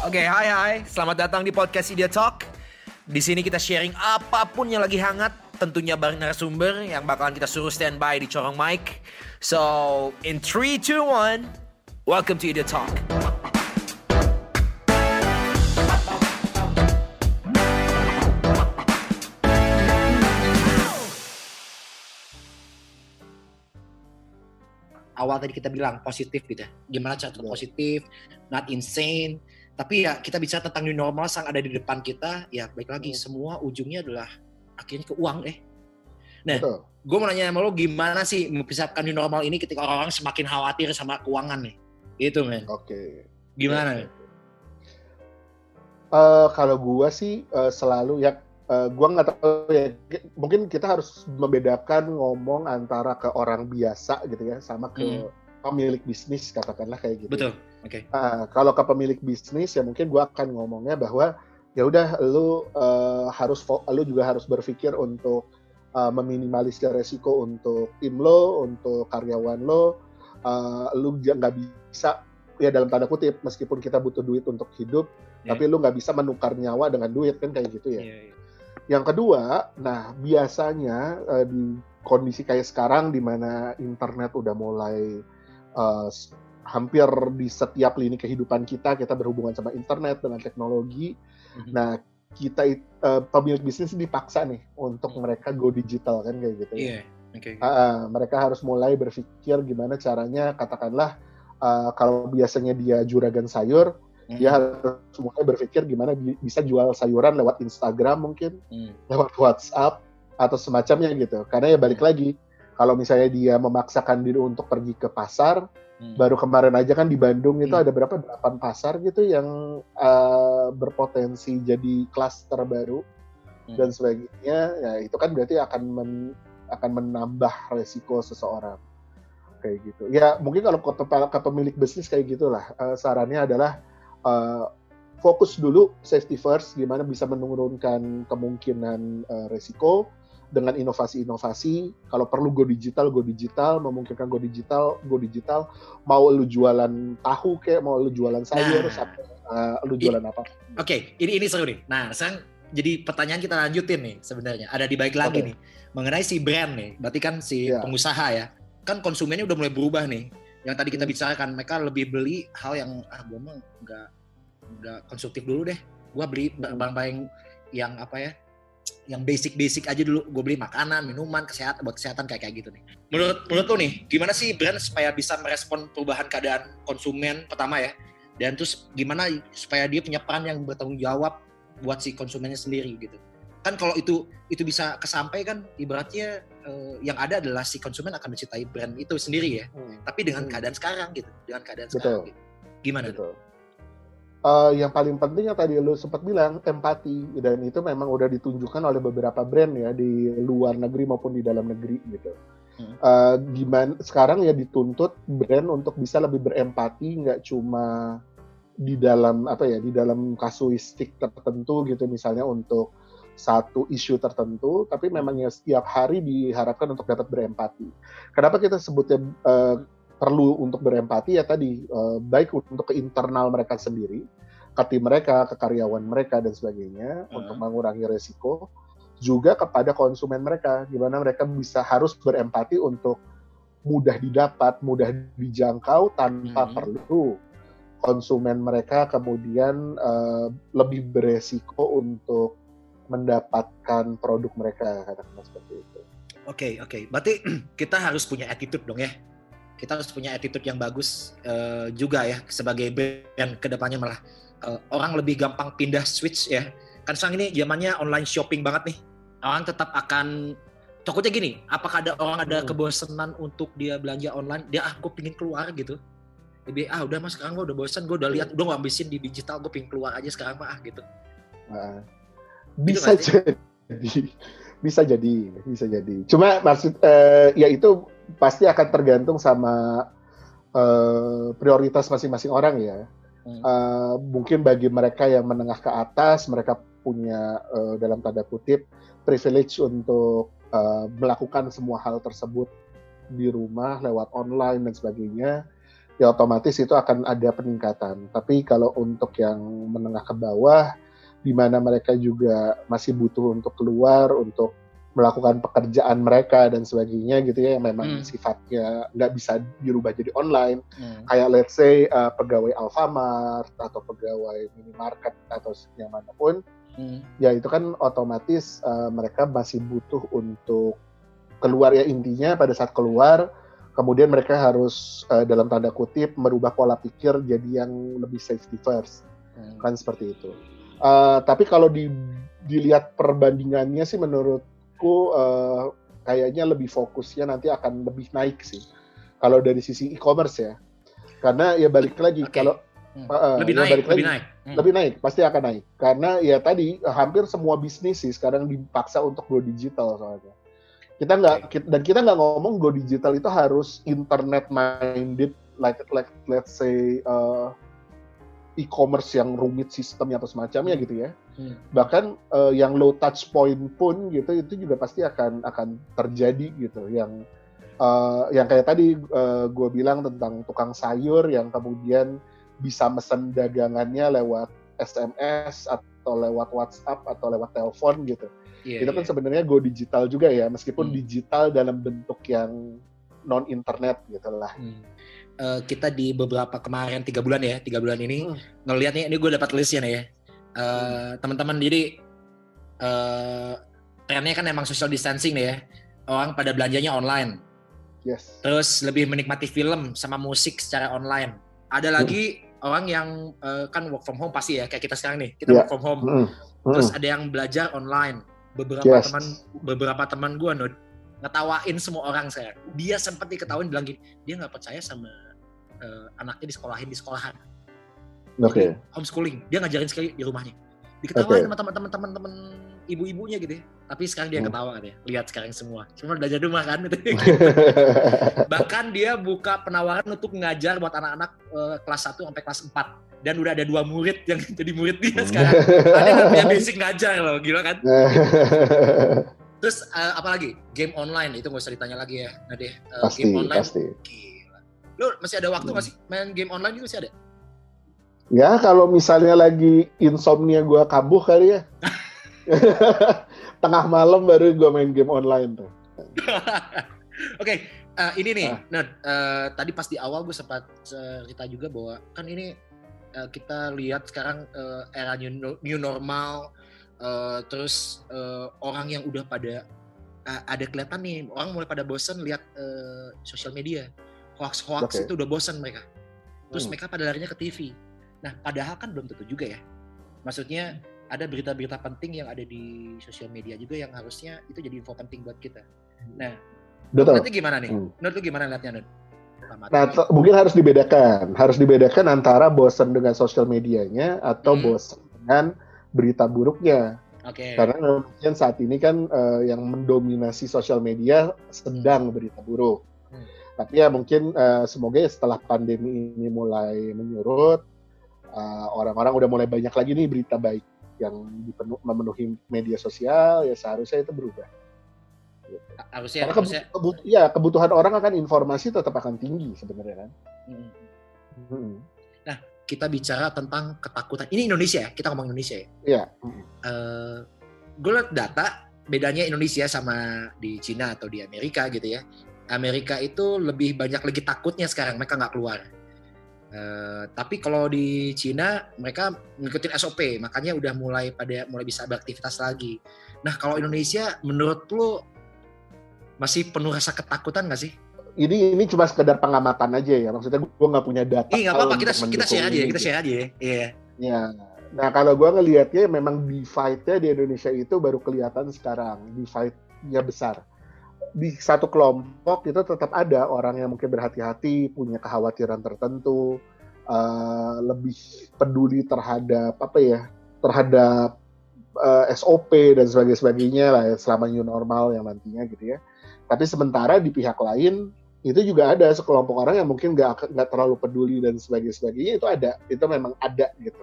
Oke, hai hai. Selamat datang di podcast Idea Talk. Di sini kita sharing apa pun yang lagi hangat, tentunya bareng narasumber yang bakalan kita suruh standby di corong mic. So, in 3 2 1, welcome to Idea Talk. awal tadi kita bilang positif gitu ya. Gimana cara tetap positif, not insane. Tapi ya kita bicara tentang new normal yang ada di depan kita, ya baik lagi semua ujungnya adalah akhirnya ke uang eh. Nah, gue mau nanya sama lo gimana sih mempersiapkan new normal ini ketika orang-orang semakin khawatir sama keuangan nih? Gitu men. Oke. Okay. Gimana? Okay. Uh, kalau gue sih uh, selalu ya uh, gua nggak tahu ya mungkin kita harus membedakan ngomong antara ke orang biasa gitu ya sama ke hmm. pemilik bisnis katakanlah kayak gitu. Betul. Oke. Okay. Uh, kalau ke pemilik bisnis ya mungkin gua akan ngomongnya bahwa ya udah lu uh, harus lu juga harus berpikir untuk uh, meminimalisir resiko untuk tim lo, untuk karyawan lo. Uh, lu nggak bisa ya dalam tanda kutip meskipun kita butuh duit untuk hidup, yeah. tapi lu nggak bisa menukar nyawa dengan duit kan kayak gitu ya. Yeah, yeah. Yang kedua, nah biasanya uh, di kondisi kayak sekarang di mana internet udah mulai uh, hampir di setiap lini kehidupan kita kita berhubungan sama internet dengan teknologi. Mm-hmm. Nah, kita uh, pemilik bisnis dipaksa nih untuk mm-hmm. mereka go digital kan kayak gitu. Yeah. Okay. Uh, mereka harus mulai berpikir gimana caranya katakanlah uh, kalau biasanya dia juragan sayur, Hmm. Dia harus mulai berpikir gimana bisa jual sayuran lewat Instagram mungkin, hmm. lewat WhatsApp atau semacamnya gitu. Karena ya balik hmm. lagi, kalau misalnya dia memaksakan diri untuk pergi ke pasar, hmm. baru kemarin aja kan di Bandung itu hmm. ada berapa delapan pasar gitu yang uh, berpotensi jadi klaster baru hmm. dan sebagainya. Ya itu kan berarti akan men, akan menambah resiko seseorang kayak gitu. Ya mungkin kalau ke, ke pemilik bisnis kayak gitulah. Uh, sarannya adalah uh, fokus dulu safety first, gimana bisa menurunkan kemungkinan uh, resiko dengan inovasi-inovasi. Kalau perlu go digital, go digital, memungkinkan go digital, go digital. Mau lu jualan tahu kayak, mau lu jualan sayur, nah, sampai, uh, lu jualan apa? Oke, okay, ini ini seru nih. Nah, sekarang jadi pertanyaan kita lanjutin nih sebenarnya. Ada di baik lagi okay. nih mengenai si brand nih. Berarti kan si yeah. pengusaha ya, kan konsumennya udah mulai berubah nih. Yang tadi kita hmm. bicarakan, mereka lebih beli hal yang ah gue mah nggak nggak konsumtif dulu deh gue beli barang-barang yang apa ya yang basic-basic aja dulu gue beli makanan minuman kesehatan buat kesehatan kayak kayak gitu nih menurut menurut lo nih gimana sih brand supaya bisa merespon perubahan keadaan konsumen pertama ya dan terus gimana supaya dia punya peran yang bertanggung jawab buat si konsumennya sendiri gitu kan kalau itu itu bisa kesampaikan ibaratnya eh, yang ada adalah si konsumen akan mencintai brand itu sendiri ya hmm. tapi dengan hmm. keadaan sekarang gitu dengan keadaan Betul. sekarang gitu. gimana Betul. tuh uh, yang paling penting yang tadi lu sempat bilang empati dan itu memang udah ditunjukkan oleh beberapa brand ya di luar negeri maupun di dalam negeri gitu. Hmm. Uh, gimana sekarang ya dituntut brand untuk bisa lebih berempati nggak cuma di dalam apa ya di dalam kasuistik tertentu gitu misalnya untuk satu isu tertentu tapi memang ya setiap hari diharapkan untuk dapat berempati. Kenapa kita sebutnya uh, perlu untuk berempati ya tadi uh, baik untuk ke internal mereka sendiri, ke tim mereka, ke karyawan mereka dan sebagainya uh. untuk mengurangi resiko, juga kepada konsumen mereka, gimana mereka bisa harus berempati untuk mudah didapat, mudah dijangkau tanpa uh. perlu konsumen mereka kemudian uh, lebih beresiko untuk mendapatkan produk mereka katakanlah seperti itu. Oke okay, oke, okay. berarti kita harus punya attitude dong ya kita harus punya attitude yang bagus uh, juga ya sebagai brand ke depannya malah. Uh, orang lebih gampang pindah switch ya. Kan sekarang ini zamannya online shopping banget nih. Orang tetap akan takutnya gini apakah ada orang ada hmm. kebosanan untuk dia belanja online? Dia ah gue pingin keluar gitu. Lebih ah udah mas sekarang gue udah bosan gue udah lihat udah ngabisin di digital gue pingin keluar aja sekarang mah ah gitu. Nah, bisa gitu jadi bisa jadi bisa jadi. Cuma maksud uh, ya itu pasti akan tergantung sama uh, prioritas masing-masing orang ya. Hmm. Uh, mungkin bagi mereka yang menengah ke atas, mereka punya uh, dalam tanda kutip privilege untuk uh, melakukan semua hal tersebut di rumah lewat online dan sebagainya. ya otomatis itu akan ada peningkatan. Tapi kalau untuk yang menengah ke bawah, di mana mereka juga masih butuh untuk keluar, untuk melakukan pekerjaan mereka dan sebagainya gitu ya yang memang hmm. sifatnya nggak bisa dirubah jadi online hmm. kayak let's say uh, pegawai Alfamart atau pegawai minimarket atau yang mana pun hmm. ya itu kan otomatis uh, mereka masih butuh untuk keluar ya intinya pada saat keluar kemudian mereka harus uh, dalam tanda kutip merubah pola pikir jadi yang lebih safety first hmm. kan seperti itu uh, tapi kalau di, dilihat perbandingannya sih menurut menurutku uh, kayaknya lebih fokusnya nanti akan lebih naik sih kalau dari sisi e-commerce ya karena ya balik lagi okay. kalau hmm. uh, lebih ya naik balik lebih lagi, naik hmm. lebih naik pasti akan naik karena ya tadi hampir semua bisnis sih sekarang dipaksa untuk go digital soalnya kita nggak okay. dan kita nggak ngomong go digital itu harus internet minded like like let's say uh, e-commerce yang rumit sistemnya atau semacamnya gitu ya Hmm. Bahkan uh, yang low touch point pun gitu itu juga pasti akan akan terjadi gitu. Yang uh, yang kayak tadi uh, gue bilang tentang tukang sayur yang kemudian bisa mesen dagangannya lewat SMS atau lewat WhatsApp atau lewat telepon gitu. Yeah, itu kan yeah. sebenarnya go digital juga ya, meskipun hmm. digital dalam bentuk yang non internet gitu lah. Hmm. Uh, kita di beberapa kemarin tiga bulan ya, tiga bulan ini hmm. ngelihat nih, ini gue dapat listnya nih ya uh, teman-teman jadi uh, trennya kan emang social distancing nih ya orang pada belanjanya online yes terus lebih menikmati film sama musik secara online ada hmm. lagi hmm. orang yang uh, kan work from home pasti ya kayak kita sekarang nih kita yeah. work from home hmm. Hmm. terus ada yang belajar online beberapa yes. teman beberapa teman gue ngetawain semua orang saya dia sempat diketawain bilang gini dia nggak percaya sama uh, anaknya disekolahin di sekolahan Oke. Okay. Homeschooling. Dia ngajarin sekali di rumahnya. Diketawain okay. sama teman-teman teman-teman ibu-ibunya gitu ya. Tapi sekarang dia hmm. ketawa kan ya. Lihat sekarang semua. Cuma belajar rumah kan gitu. Bahkan dia buka penawaran untuk ngajar buat anak-anak uh, kelas 1 sampai kelas 4 dan udah ada dua murid yang jadi murid dia sekarang. ada yang basic ngajar loh, gila kan? Terus uh, apa lagi? Game online itu nggak usah ditanya lagi ya, Nade. Uh, pasti, game online. Pasti. Gila. Lu masih ada waktu nggak hmm. sih main game online juga masih ada? Ya kalau misalnya lagi insomnia gue kambuh kali ya. Tengah malam baru gue main game online tuh. Oke, okay, uh, eh, ini nih, ah. Uh, tadi pas di awal gue sempat cerita juga bahwa kan ini uh, kita lihat sekarang uh, era new, new normal, uh, terus uh, orang yang udah pada uh, ada kelihatan nih, orang mulai pada bosen lihat uh, sosial media, hoax-hoax okay. itu udah bosen mereka, terus hmm. mereka pada larinya ke TV Nah, padahal kan belum tentu juga ya. Maksudnya ada berita-berita penting yang ada di sosial media juga yang harusnya itu jadi info penting buat kita. Nah, Betul. nanti gimana nih? Hmm. Menurut lu gimana lihatnya, Nun? Nah, mungkin harus dibedakan. Harus dibedakan antara bosan dengan sosial medianya atau hmm. bosan dengan berita buruknya. Okay. Karena mungkin saat ini kan uh, yang mendominasi sosial media sedang berita buruk. Hmm. Tapi ya mungkin uh, semoga ya setelah pandemi ini mulai menyurut, eh, orang-orang udah mulai banyak lagi nih berita baik yang dipenuh, memenuhi media sosial ya seharusnya itu berubah. Harusnya, Karena harusnya. Kebut, ya kebutuhan orang akan informasi tetap akan tinggi sebenarnya kan. Hmm. Hmm. Kita bicara tentang ketakutan. Ini Indonesia ya, kita ngomong Indonesia ya. Iya. Hmm. Uh, gue lihat data bedanya Indonesia sama di Cina atau di Amerika gitu ya. Amerika itu lebih banyak lagi takutnya sekarang mereka nggak keluar Uh, tapi kalau di Cina mereka mengikuti SOP, makanya udah mulai pada mulai bisa beraktivitas lagi. Nah kalau Indonesia, menurut lo masih penuh rasa ketakutan nggak sih? Ini ini cuma sekedar pengamatan aja ya, maksudnya gue nggak punya data. Iya nggak apa-apa, kita kita share aja, kita share aja. Iya. Yeah. Nah kalau gue ngelihatnya memang divide-nya di Indonesia itu baru kelihatan sekarang, divide-nya besar di satu kelompok itu tetap ada orang yang mungkin berhati-hati, punya kekhawatiran tertentu, uh, lebih peduli terhadap apa ya, terhadap uh, eh, SOP dan sebagainya lah ya, selama new normal yang nantinya gitu ya. Tapi sementara di pihak lain itu juga ada sekelompok orang yang mungkin nggak nggak terlalu peduli dan sebagainya itu ada, itu memang ada gitu,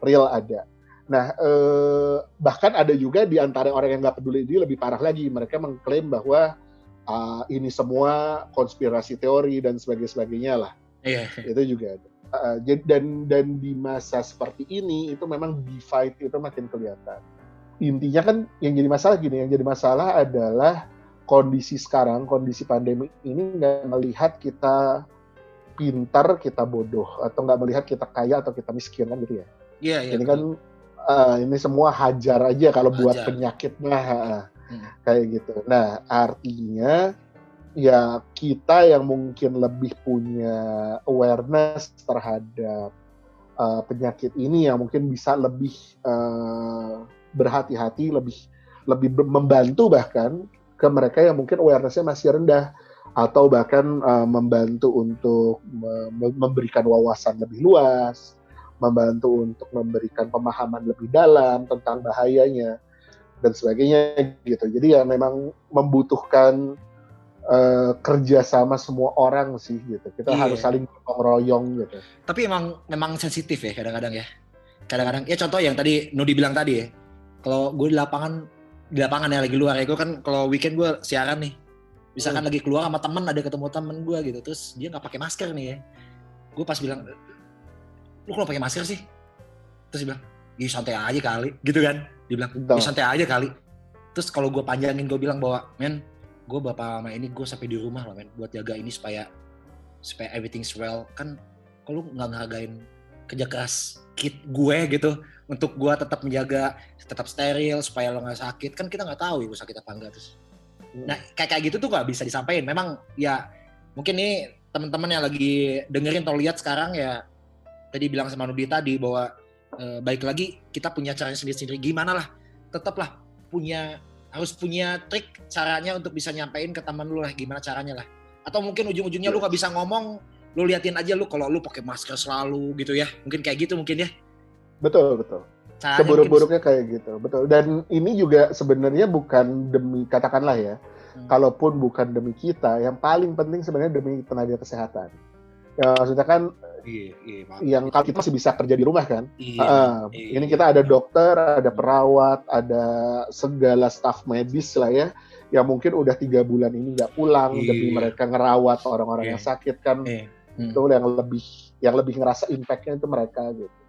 real ada. Nah, eh, bahkan ada juga di antara orang yang nggak peduli ini lebih parah lagi. Mereka mengklaim bahwa uh, ini semua konspirasi teori dan sebagainya lah. Iya. Itu juga ada. Uh, dan dan di masa seperti ini itu memang divide itu makin kelihatan. Intinya kan yang jadi masalah gini, yang jadi masalah adalah kondisi sekarang, kondisi pandemi ini nggak melihat kita pintar, kita bodoh, atau nggak melihat kita kaya atau kita miskin kan gitu ya. Iya, iya. Ini kan uh, ini semua hajar aja kalau buat penyakitnya hmm. kayak gitu. Nah artinya ya kita yang mungkin lebih punya awareness terhadap uh, penyakit ini yang mungkin bisa lebih uh, berhati-hati, lebih lebih membantu bahkan ke mereka yang mungkin awarenessnya masih rendah atau bahkan uh, membantu untuk memberikan wawasan lebih luas, membantu untuk memberikan pemahaman lebih dalam tentang bahayanya dan sebagainya gitu. Jadi ya memang membutuhkan uh, kerjasama semua orang sih gitu. Kita iya. harus saling royong gitu. Tapi emang memang sensitif ya kadang-kadang ya. Kadang-kadang ya contoh yang tadi Nudi bilang tadi ya. Kalau gue di lapangan di lapangan ya lagi luar. Ya gue kan kalau weekend gue siaran nih. Misalkan hmm. lagi keluar sama temen ada ketemu temen gue gitu. Terus dia nggak pakai masker nih ya. Gue pas bilang lu kalau pakai masker sih? Terus dia bilang Ih santai aja kali. Gitu kan. Dia bilang Ih santai aja kali. Terus kalau gue panjangin gue bilang bahwa men gue bapak sama ini gue sampai di rumah loh men buat jaga ini supaya supaya everything's well. Kan kalau nggak ngargain kerja keras kit gue gitu untuk gue tetap menjaga tetap steril supaya lo nggak sakit kan kita nggak tahu ya gue sakit apa enggak terus Hmm. Nah kayak kayak gitu tuh gak bisa disampaikan. Memang ya mungkin nih teman-teman yang lagi dengerin atau lihat sekarang ya tadi bilang sama Nudi tadi bahwa e, baik lagi kita punya caranya sendiri-sendiri. Gimana lah, tetaplah punya harus punya trik caranya untuk bisa nyampein ke teman lu lah gimana caranya lah. Atau mungkin ujung-ujungnya lu gak bisa ngomong, lu liatin aja lu kalau lu pakai masker selalu gitu ya. Mungkin kayak gitu mungkin ya. Betul, betul. Seburuk-buruknya kayak gitu, betul. Dan ini juga sebenarnya bukan demi katakanlah ya, hmm. kalaupun bukan demi kita, yang paling penting sebenarnya demi tenaga kesehatan. Ya, maksudnya kan iya, iya, yang kalau kita masih bisa kerja di rumah kan. Iya, uh, iya, ini kita ada dokter, ada hmm. perawat, ada segala staf medis lah ya, yang mungkin udah tiga bulan ini nggak pulang iya. demi mereka ngerawat orang-orang iya. yang sakit kan. Iya. Hmm. Itu yang lebih yang lebih ngerasa impactnya itu mereka gitu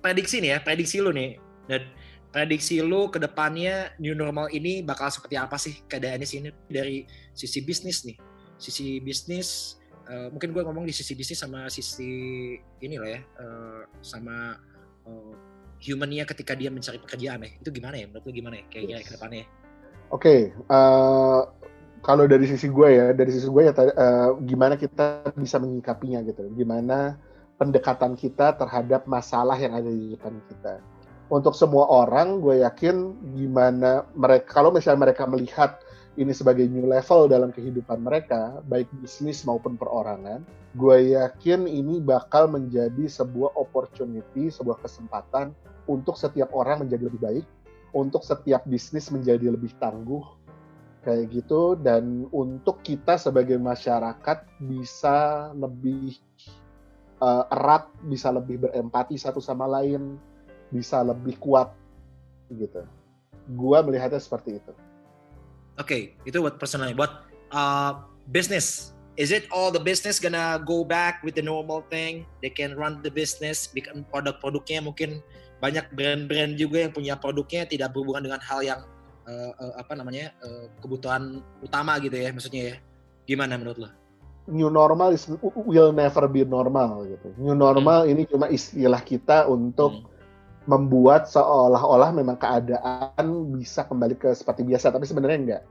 prediksi nih ya, prediksi lu nih. Dan prediksi lu ke depannya new normal ini bakal seperti apa sih keadaannya sini dari sisi bisnis nih. Sisi bisnis uh, mungkin gue ngomong di sisi bisnis sama sisi ini lah ya, uh, sama uh, humannya ketika dia mencari pekerjaan ya. Itu gimana ya menurut lu gimana ya kayaknya yes. ke depannya? Oke, okay, uh, kalau dari sisi gue ya, dari sisi gue ya uh, gimana kita bisa menyikapinya gitu. Gimana pendekatan kita terhadap masalah yang ada di depan kita. Untuk semua orang, gue yakin gimana mereka, kalau misalnya mereka melihat ini sebagai new level dalam kehidupan mereka, baik bisnis maupun perorangan, gue yakin ini bakal menjadi sebuah opportunity, sebuah kesempatan untuk setiap orang menjadi lebih baik, untuk setiap bisnis menjadi lebih tangguh, kayak gitu, dan untuk kita sebagai masyarakat bisa lebih uh, erat, bisa lebih berempati satu sama lain, bisa lebih kuat gitu. Gua melihatnya seperti itu. Oke, okay, itu buat personal. Buat uh, business, is it all the business gonna go back with the normal thing? They can run the business, bikin produk-produknya mungkin banyak brand-brand juga yang punya produknya tidak berhubungan dengan hal yang uh, uh, apa namanya uh, kebutuhan utama gitu ya, maksudnya ya. Gimana menurut lo? New normal is will never be normal gitu. New normal hmm. ini cuma istilah kita untuk hmm. membuat seolah-olah memang keadaan bisa kembali ke seperti biasa, tapi sebenarnya enggak.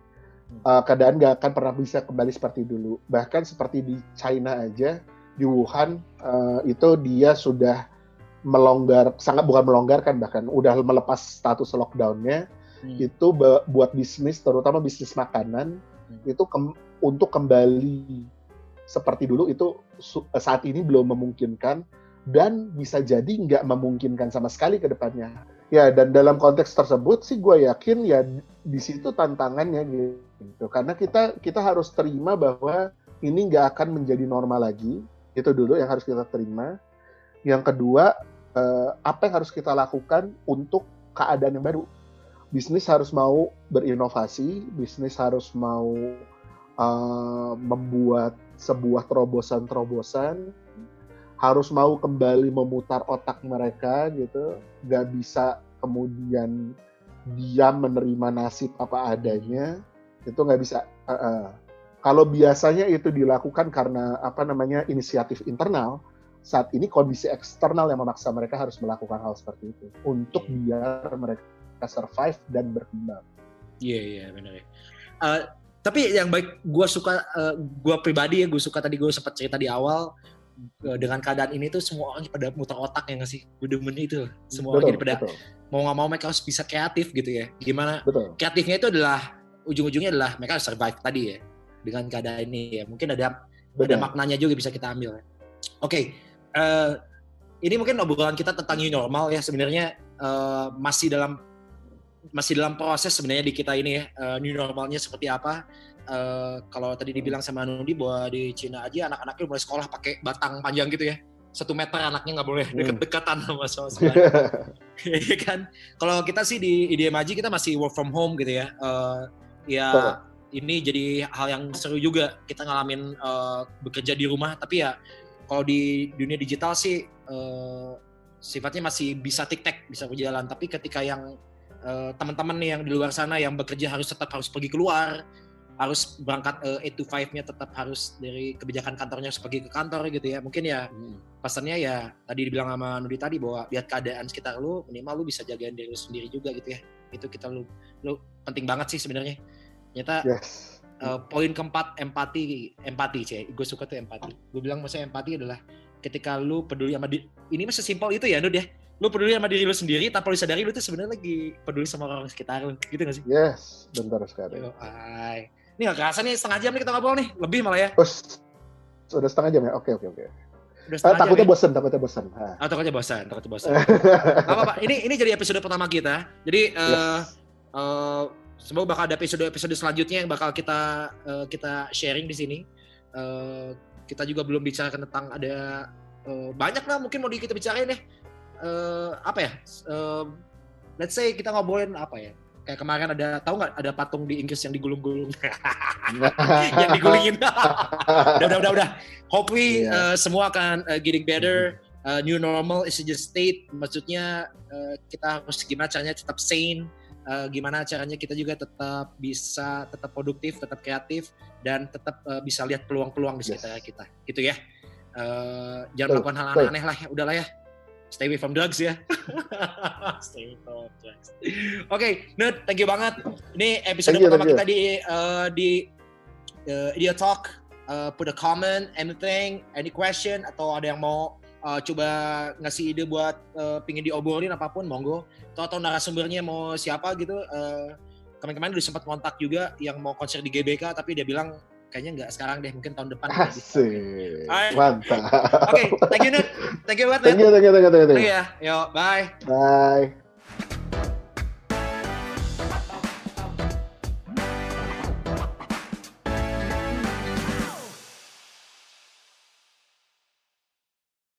Uh, keadaan nggak akan pernah bisa kembali seperti dulu. Bahkan seperti di China aja, di Wuhan uh, itu dia sudah melonggar, sangat bukan melonggarkan bahkan udah melepas status lockdownnya. Hmm. Itu buat bisnis, terutama bisnis makanan, hmm. itu ke untuk kembali seperti dulu itu eh, saat ini belum memungkinkan dan bisa jadi nggak memungkinkan sama sekali ke depannya. Ya, dan dalam konteks tersebut sih gue yakin ya di situ tantangannya gitu. Karena kita kita harus terima bahwa ini nggak akan menjadi normal lagi. Itu dulu yang harus kita terima. Yang kedua, eh, apa yang harus kita lakukan untuk keadaan yang baru? Bisnis harus mau berinovasi, bisnis harus mau uh, membuat sebuah terobosan-terobosan harus mau kembali memutar otak mereka gitu, nggak bisa kemudian diam menerima nasib apa adanya, itu nggak bisa. Uh, uh. Kalau biasanya itu dilakukan karena apa namanya inisiatif internal, saat ini kondisi eksternal yang memaksa mereka harus melakukan hal seperti itu untuk biar mereka survive dan berkembang. Iya yeah, iya yeah, benar ya. Uh, tapi yang baik gue suka uh, gue pribadi ya gue suka tadi gue sempat cerita di awal uh, dengan keadaan ini tuh semua orang pada muter otak ya nggak sih gue demen itu semua betul, orang jadi pada betul. mau nggak mau mereka harus bisa kreatif gitu ya gimana betul. kreatifnya itu adalah ujung-ujungnya adalah mereka harus survive tadi ya dengan keadaan ini ya mungkin ada Betul. ada maknanya juga bisa kita ambil. Ya. Oke, okay, uh, ini mungkin obrolan kita tentang new normal ya sebenarnya uh, masih dalam masih dalam proses sebenarnya di kita ini ya uh, new normalnya seperti apa. Uh, kalau tadi dibilang sama Nudi bahwa di Cina aja anak-anaknya mulai sekolah pakai batang panjang gitu ya satu meter anaknya nggak boleh hmm. deket-dekatan sama sosmed. Iya kan? Kalau kita sih di IDM Aji kita masih work from home gitu ya. Uh, ya Betul. ini jadi hal yang seru juga kita ngalamin uh, bekerja di rumah. Tapi ya kalau di dunia digital sih uh, sifatnya masih bisa tik-tak bisa berjalan tapi ketika yang uh, teman-teman nih yang di luar sana yang bekerja harus tetap harus pergi keluar harus berangkat uh, 8 to 5-nya tetap harus dari kebijakan kantornya harus pergi ke kantor gitu ya. Mungkin ya hmm. pesannya ya tadi dibilang sama Nudi tadi bahwa lihat keadaan sekitar lu minimal lu bisa jagain diri lu sendiri juga gitu ya. Itu kita lu lu penting banget sih sebenarnya. Ternyata yes uh, poin keempat empati empati sih gue suka tuh empati gue bilang maksudnya empati adalah ketika lu peduli sama di, ini masih simpel itu ya Nud ya lu peduli sama diri lu sendiri tanpa lu sadari lu tuh sebenarnya lagi peduli sama orang sekitar lu gitu gak sih yes benar sekali Yo, ay. ini gak kerasa nih setengah jam nih kita ngobrol nih lebih malah ya Terus, sudah setengah jam ya oke oke oke Udah ah, takutnya ya? bosan, takutnya bosan. Ah, takutnya bosan, takutnya bosan. apa pak? Ini ini jadi episode pertama kita. Jadi uh, yes. uh, semoga bakal ada episode-episode selanjutnya yang bakal kita uh, kita sharing di sini. Uh, kita juga belum bicara tentang ada uh, banyak lah mungkin mau di kita bicarain deh. Uh, apa ya? Uh, let's say kita ngobrolin apa ya? Kayak kemarin ada tahu nggak ada patung di Inggris yang digulung-gulung, yang digulingin. udah, udah, udah, udah. Hopefully yeah. uh, semua akan uh, getting better. Uh, new normal is just state. Maksudnya uh, kita harus gimana caranya tetap sane uh, gimana caranya kita juga tetap bisa tetap produktif, tetap kreatif dan tetap uh, bisa lihat peluang-peluang di sekitar yes. kita. Gitu ya. Uh, jangan melakukan hal aneh-aneh lah ya. Udahlah ya. Stay away from drugs ya. Stay away from drugs. Oke, okay, Nut, thank you banget. Ini episode thank pertama you, kita di uh, di uh, Idiot Talk. Uh, put a comment, anything, any question atau ada yang mau uh, coba ngasih ide buat uh, pingin diobrolin apa pun monggo atau atau narasumbernya mau siapa gitu uh, kemarin-kemarin udah sempat kontak juga yang mau konser di GBK tapi dia bilang kayaknya nggak sekarang deh mungkin tahun depan Asik. mantap. Oke okay, thank you Nut. Thank you banget thank you thank you thank you thank you, thank you ya. Yo bye. Bye